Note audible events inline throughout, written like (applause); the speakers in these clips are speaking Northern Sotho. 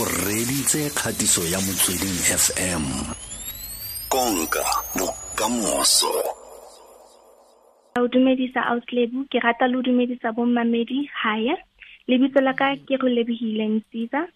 o reditse kgatiso ya motsweding fm konka bokamoso o dumedisa auslebu ke rata le o dumedisa bommamedi hae lebitso la ka ke go lebogileng caesar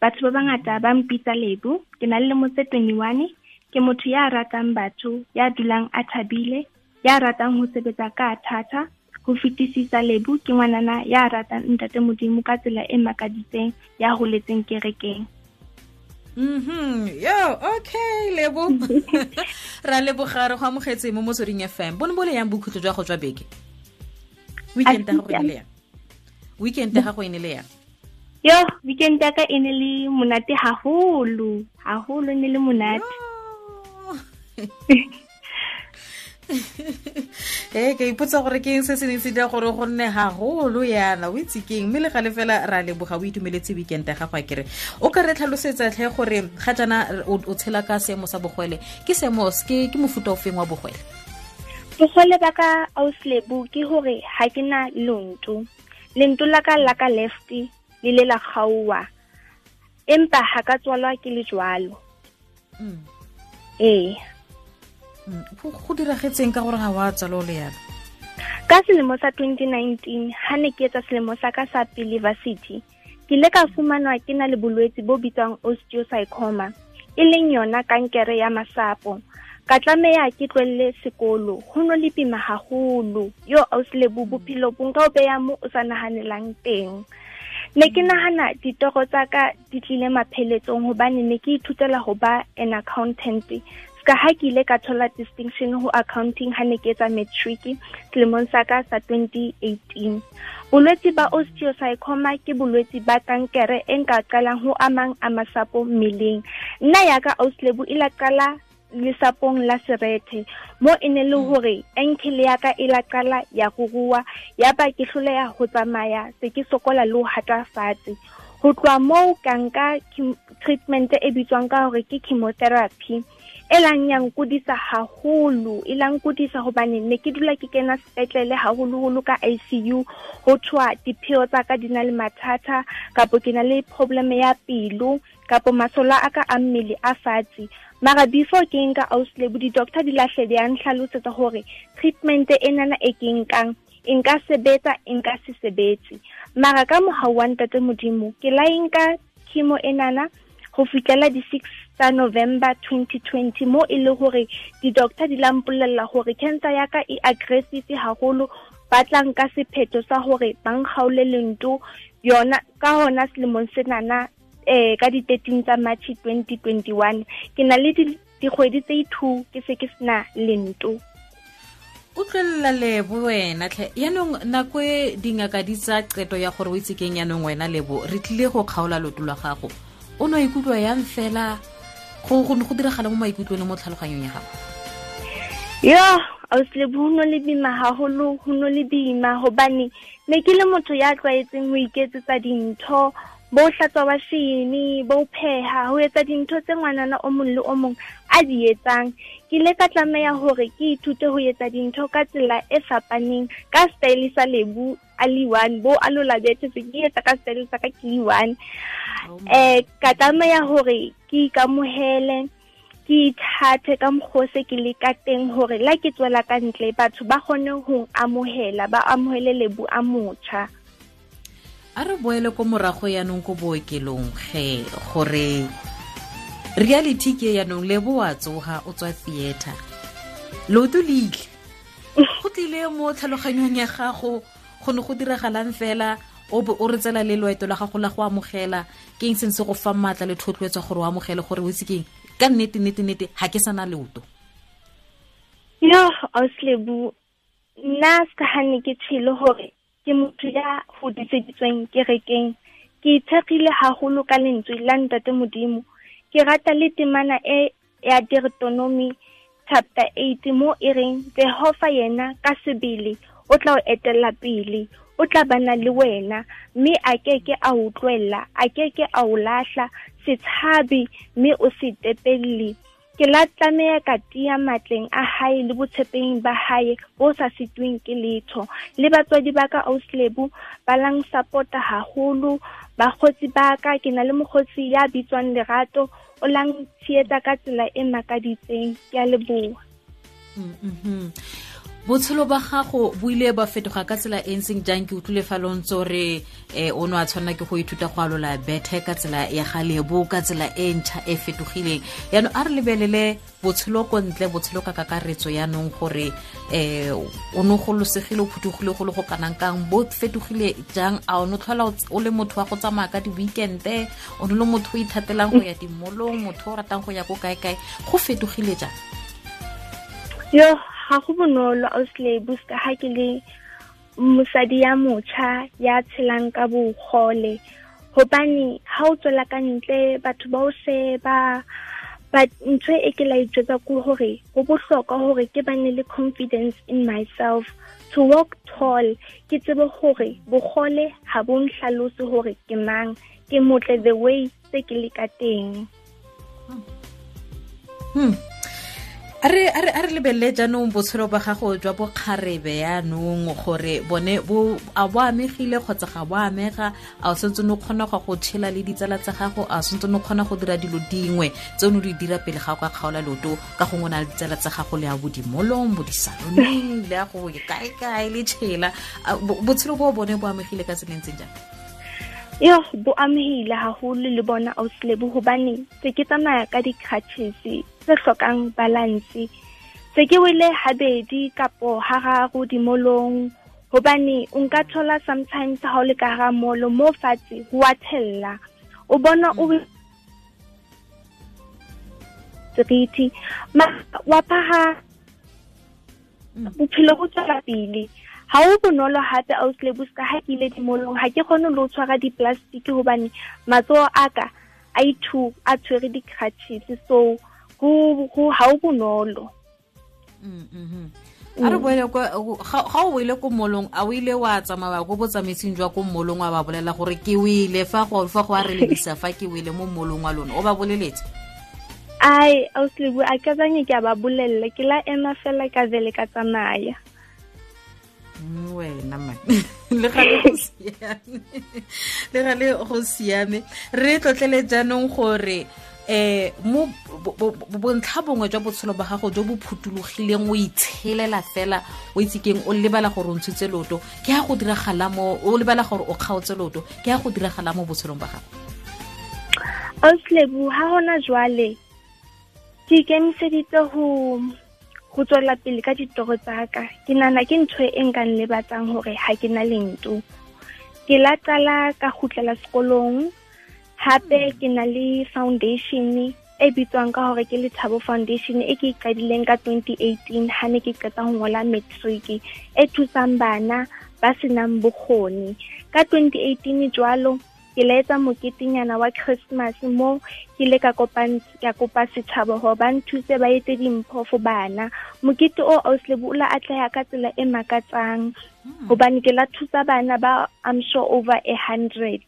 batho ba bangata ba mpitsa lebu ke na le lemo tse twenty-one ke motho ya ratang batho ya dulang a thabile ya ratang ho sebetsa ka thata ho fetisisa lebu ke ngwanana ya ratang ntate modimo ka tsela e makaditseng ya holetseng kerekeng. Mhm yo okay lebo. (laughs) Ra lebogare go amogetse mo motsweding fm bone bo le yang bokhutlo jwa go jwa beke? Weekend ya gago e ne le yang? Weekend ya gago e ne le yang? Yo weekend ya ka e ne le monate haholo. Haholo ne le monate (laughs) (laughs) ee ka ipotsa gore ke eng se se neng se dira gore go nne gagolo yana? O itse keng mme le gale fela ra leboga o itumeletse weekend ya gago a kere. O ka re tlhalosetsa tlhe gore ga jana o tshela ka seemo sa bogwele ke seemo ke mofuta o feng wa bogwele bogwele ba ka auslebu ke gore ga ke na lonto lento la ka la ka left le le la kgaowa. Empa ga ka tswalwa ke le jwalo. Ee go diragetseng ka gore ga wa tsalo le yana ka selemo sa 2019 ha ne ke etsa selemo sa ka sa university ke ile ka fumanwa ke na le bolwetse bo bitswang osteosarcoma e leng yona kankere ya masapo. Ka tlameya ke tlwelle sekolo go no le pima haholo. Yo ausilebo bophelo bo nka o beya mo o sa nahanelang teng. Ne ke nagana ditoro tsa ka di tlile mapheletsong gobane ne ke ithutela go ba an accountant ka ha ke ile ka thola distinction ho accounting ha ne ke etsa matric selemong sa ka sa 2018 bolwetse ba osteosarcoma ke bolwetse ba kankere e nka qalang ho amang a masapo mmeleng. Nna ya ka auslebu e la qala lesapong la serethe mo e ne le hore ankle ya ka e la qala ya rurua ya ba ke hloleha ho tsamaya se ke sokola le ho hata fatshe. Ho tloha moo ka nka treatment e bitswang ka hore ke chemotherapy e lang ya nkudisa haholo e lang nkudisa hobane ne ke dula ke kena sepetlele haholoholo ka ICU ho thwa dipheo tsa ka di na le mathata kapo ke na le problem ya pelo kapo masola a ka a mmele a fatshe. Mara before ke nka auslebu di-doctor di lahle di a nhlalosetsa hore treatment enana e ke nkang e nka sebetsa e nka se sebetse. Mara ka mohau wa ntate modimo ke la e nka chemo enana go fitlhela di-six tsa november 2020 mo e le gore di-doctor di la mpolella gore cancer ya ka e aggressive haholo ba tlang ka sephetho sa gore ba nkgaole lento yona ka hona selemong senana eh ka di-thirteen tsa march 2021 ke na le dikgwedi tse two ke se ke sena lento. O tlolelela lebo wena tlhe yaanong nako e dingaka di tsa qeto ya gore o itse keng yaanong wena lebo? Re tlile go kgaola loto lwa gago o no ikutlwa yang fela? Go diragala mo maikutlong le mo tlhaloganyong ya gago. Yo auslebo go no le boima gagolo go no le boima gobane ne ke le motho ya tlwaetseng go iketsetsa dintho bo hlatswa washini bo pheha ho etsa dintho tse ngwanana o mong le o mong a di etsang. Ke ile ka tlameya hore ke ithute ho etsa dintho ka tsela e fapaneng ka style sa lebu a le one bo a lo labetse se ke etsa ka style sa ka ke le one. Eh ka tlameya hore ke ikamohele ke ithate ka mokgwa se ke le ka teng hore la ke tswela ka ntle batho ba kgone ho amohela ba amohele lebu a motjha a re boele ko morago yaanong ko bookelong. Ge gore reality ke yaanong le bo wa tsoga o tswa theater. Leoto le ile. (laughs) Go tlile mo tlhaloganyong ya gago go ne go diragalang fela o be o re tsela le loeto la gago la go amogela ke eng seng se go fa maatla le thotloetsa gore o amogele gore o itse keng ka nnete nnete nnete ga ke sana leoto yo auslebu nna se gane ke tshele gore ke motho ya hodiseditsweng kerekeng ke itshegile haholo ka lentswe la ntate modimo. Ke rata le temana e ya deuteronomy chapter 8 mo e reng jehova yena ka sebele o tla o etella pele o tla bana le wena mme a keke a o tlohella a keke a o lahla se tshabe mme o se tepelle ke la tlameya ka tia matleng a hae le botshepeng ba hae bo sa sitweng ke letho. Le batswadi ba ka auslebu ba lang support-a haholo. Bakgotsi ba ka ke na le mokgotsi ya bitswang lerato o lang tsheetsa ka tsela e makaditseng ke a leboa mm -hmm. Botshelo ba gago bo ile ba fetoga ka tsela e ntseng jang? Ke utlwile fa lo ntse gore um o ne wa tshwanela ke go ithuta go alola bethe ka tsela ya galebo ka tsela e ntšha e fetogileng. Yaanong a re lebelele botshelo ko ntle botshelo ka kakaretso yaanong gore um o ne go losegile o phuthogile go le go kanang kang bo fetogile jang? A o ne tlhola o le motho wa go tsamaya ka di-weekende o ne le motho o ithatelang go ya dimolong motho o ratang go ya ko kae-kae go fetogile jang? Yo ga go bonolo auslabus ka ga ke le mosadi ya motšha ya tshelang ka bogole. Gobane ga o tswela ka ntle batho ba o sheba but ntho e ke la itswetsa ko gore go bohlokwa gore ke bane le confidence in myself. To walk tall ke tsebe gore bogole ga bo nhlalose gore ke mang ke motle the way se ke le ka teng. Hmm. A re lebelele jaanong botshelo ba gago jwa bokgarebe yaanong gore bone bo a bo amegile kgotsa ga bo amega a o sentse o kgona go go tšhela le ditsala tsa gago a o sentse o kgona go dira dilo dingwe tse o ne di dira pele ga go a kgaola loto ka gongwe na le ditsala tsa gago le a bo dimolong bo disaloneng le a go kae-kae le tšhela. Botshelo bo bone bo amegile ka tselentseng jang yo bo amehile haholo le bona auslebo hobane se ke tsamaya ka di-crutches se hlokang balance. Se ke wele habedi kapo hararo dimolong hobane o nka thola sometimes ha o le ka hara molo mo fatshe ho a thella o bona o seriti wa phaha bophelo bo tswela pele. Ha o bonolo hape auslebus ka ha ke ile dimolong ha ke kgone le ho tshwara di-plastic hobane matsoho a ka a ithu a tshwere di-crutches. So ha o bonolo. A re boele ga o boile ko molong a o ile wa tsamaya ko botsamaising jwa ko molong wa ba bolela gore ke wele fa go a re lebisa fa ke wele mo molong wa lona o ba boleletse? Ai auslebu a ka tsanye ke a ba bolelele ke la ema fela ka vele ka tsamaya. Wena man. (laughs) Le gale (laughs) le gale go siame. Re tlotlele jaanong gore eh mo bontlha bongwe jwa botshelo ba gago jo bo phutulogileng o itshelela fela o itse keng o lebala gore o ntshitse loto. Ke ya go diragala mo o lebala gore o kgaotse loto. Ke ya go diragala mo botshelong ba gago. Auslebu ha hona jwale ke ikemiseditse go go tswela pele ka ditoro tsa ka. Ke nana ke ntho e nkang lebatsang hore ha ke na lento. Ke la qala ka gutlela sekolong hape ke na le foundation e bitswang ka hore ke lethabo foundation e ke iqadileng ka 2018 ha ne ke qeta ho ngola matric e thusang bana ba senang bokgoni. Ka 2018 jwalo ke la etsa moketenyana wa christmas mo ke ile ka kopa setšhaba gore ba nthuse ba etse dimpho for bana. Mokete o auslebu o la atleha ka tsela e makatsang. Gobane ke la thusa bana ba i'm sure over a hundred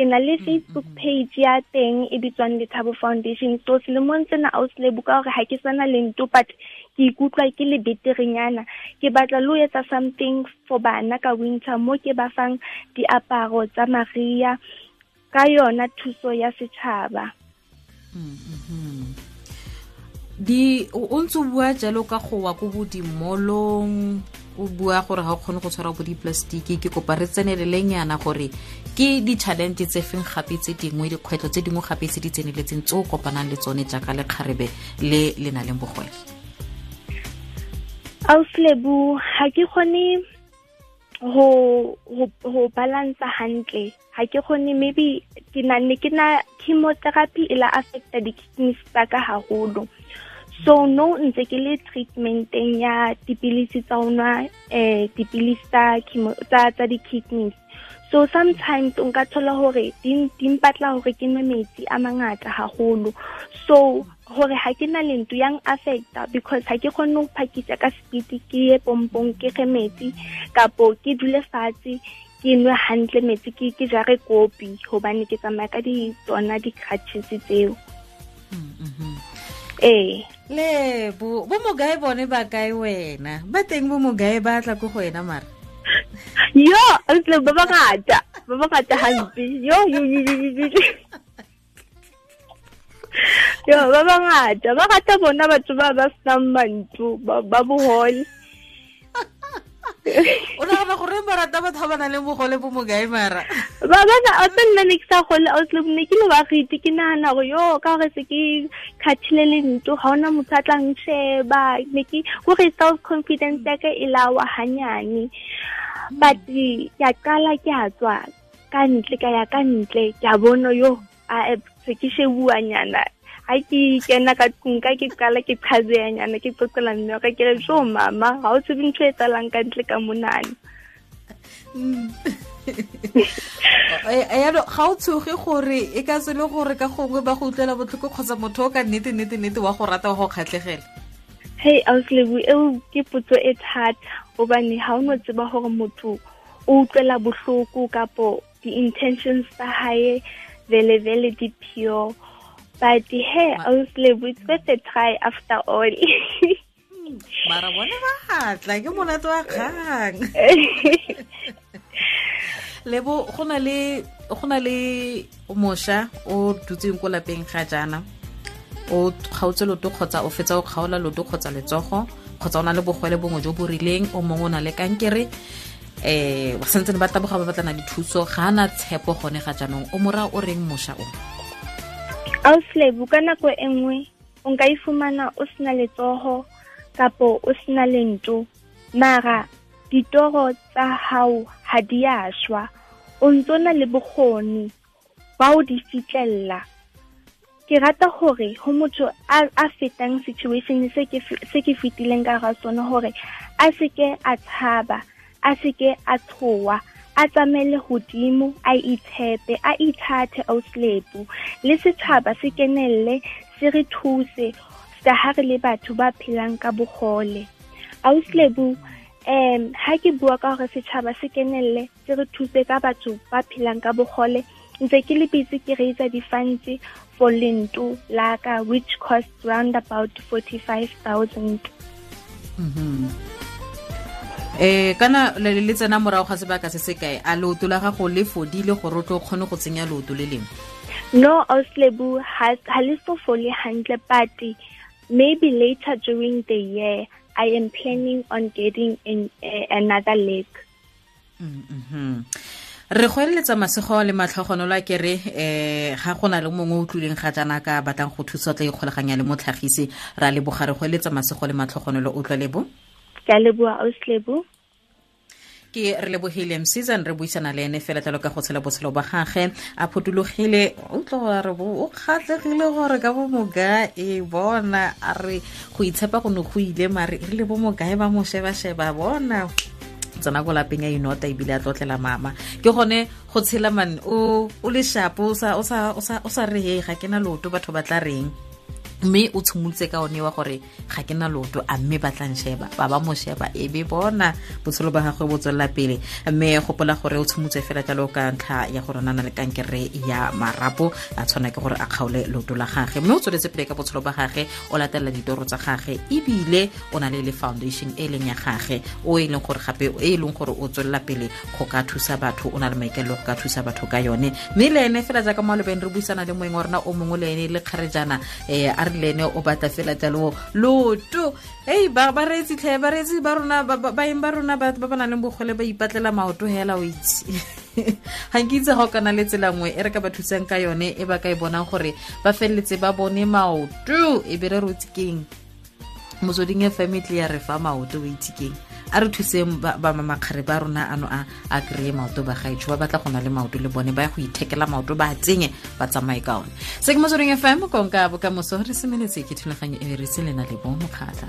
ke na le facebook page ya teng e bitswang lethabo foundation. So selemong tsena auslebu ka gore ga ke sana lento but ke ikutlwa ke le beterenyana. Ke batla le ho etsa something for bana ka winter mo ke ba fang diaparo tsa maria ka yona thuso ya setšhaba di o ntse o bua jalo ka go wa ko bodimolong o bua gore ga o kgone go tshwara bo diplastiki ke kopa re tsenelenyana gore ke di-challenge tse feng gape tse dingwe dikgwetlho tse dingwe gape tse di tseneletseng tse o kopanang le tsone jaaka lekgarebe le le na leng bogwele auslebu ga ke kgone go go balance hantle. Ha ke kgone maybe ke na ne ke na chemotherapy e la affecta di-kidneys tsa ka haholo so no ntse ke le treatmenteng ya dipilisi tsa ho nwa um dipilisi tsa tsa di-kidneys. So sometimes o nka thola hore di mpatla hore ke nwe metsi a mangata haholo. So hore ha ke na lento yang affecta because ha ke kgone ho phakisa ka speed ke ye pompong ke ge metsi kapo ke dule fatshe ke nwe hantle metsi ke ke jare kopi hobane ke tsamaya ka di tsona di-crutches tseo ee le bo bo mogae bone ba kae wena? Ba teng bo mogae ba tla ko go wena mara. Yo ausi lebo ba bangata ba bangata hampe. Yo yo yo yo yo yo ba bangata ba rata bona batho ba ba senang mantu ba ba bohole o nagana gore ba rata batho ba ba nang le bogole bo mogae mara? Ba bana a tse nna ne ke sa gole ausi ne ke le bagiti ke nagana gore yo ka gore se ke kgathile lento ga ona motho a tlang sheba ne ke gore self confidence ya ka e lawa hanyane. But ya qala ke a tswa ka ntle ka ya ka ntle ke a bona yo a se ke shebuanyana ha ke kena ka tlung ka ke qala ke qhazeanyana ke qoqela mme ka ke re jo mama ga o tsebe ntho e tsalang ka ntle ka monane (laughs) yalo ga o tshoge gore e ka se le gore ka gongwe ba go utlwela botlhoko kgotsa motho o ka nnete nnete nnete wa go rata wa go kgatlhegela. Hei auslebu eo ke potso e thata gobane ga o no tseba gore motho o utlwela botlhoko kapo di-intentions tsa gae vele vele di pure but he auslebu it's worth a try after all. Mara bone ba tla ke monate wa kgang. (laughs) Lebo go na le go na le mošwa o dutseng ko lapeng ga jaana. O kgaotse loto kgotsa o fetsa o kgaola loto kgotsa letsogo kgotsa o na le bogwele bongwe jo bo rileng o mongwe o na le kankere. Eh ba santse ba taboga ba batlana le thuso ga ana tshepo gone ga jaanong. O mora o reng mošwa o auslebu ka nako e nngwe o nka ifumana o sena letsogo kapo o sena lento mara ditoro tsa hao ha di a shwa. O ntso na le bokgoni ba o di fitlella ke rata gore go motho a, a fetang situation se ke se ke fetileng ka ga sone gore a seke a tshaba a seke a tshowa a tsamele godimo a itshepe a ithate auslebu le setšhaba se kenelle se re thuse sa ha re le batho ba phelang ka bogole. Auslebu um ha ke bua ka gore setšhaba se kenelle se re thuse ka batho ba phelang ka bogole ntse ke le bitse ke reitsa di-funds for lento laka which cost round about forty-five thousand eh kana le le tsena morago ga sebaka se se kae? A leoto la gago le fodile gore o tlo o kgone go tsenya leoto le lengwe? No auslebu ha le so fole hantle but maybe later during the year i am planning on getting in, uh, another leg. Mhm. re go eletsa masego le matlhogonolo a kere eh ga go na le mongwe o tlileng ga jaana ka batlang go thusa tla ikgolaganya le motlhagisi. Ra leboga re go eletsa masego le matlhogonolo o tlwa lebo ke a leboa auslebo ke re lebogile mseason re buisana le ene fela jalo ka go tshela botshelo ba gage. A phodulogile o tlo gore bo o kgatlhegile gore ka bo moga e bona a re go itshepa go ne go ile mare re le bo e ba mo sheba-sheba? Bona tsena ko lapeng ya inota ebile a tlotlela mama. Ke gone go tshela man o le shapo o sa re hega ke na loto batho ba tla reng mme o tshimolotse ka one wa gore ga ke na loto a mme ba tlang sheba ba ba mo sheba e be bona botshelo ba gagwe bo tswelela pele. Mme gopola gore o tshimotse fela jalo ka ntlha ya gore na na le kankere ya marapo a tshwana ke gore a kgaole loto la gage mme o tsweletse pele ka botshelo ba gage o latelela ditoro tsa gage ebile o na le le foundation e leng ya gage o e leng gore gape e leng gore o tswelela pele go ka thusa batho o na le maikaelelo go ka thusa batho ka yone. Mme le ene fela jaaka mo lebeng re buisana le moeng wa rona o mongwe le ene le kgarejana um re le ene o batla fela jalo. Loto hei bareetsi ba tlhe bareetsi ba rona ba- ba- baeng ba rona ba ba nang le bogole ba ipatlela maoto hela o itse. (laughs) Ga nke itse ga o kana le tsela e re ka ba thusang ka yone e ba ka e bonang gore ba feleletse ba bone maoto. E be re rotse keng? Motsweding e family ya re fa maoto o itse keng a re thuseng ba ba- rona ano a a kry-e maoto ba gaetsho ba batla go na le maoto le bone ba ya go ithekela maoto ba tsenye ba tsamaye ka one. Se ke motsweding fm konka bokamoso re semeletse ke thulaganyo e re se lena le bo mokgatlha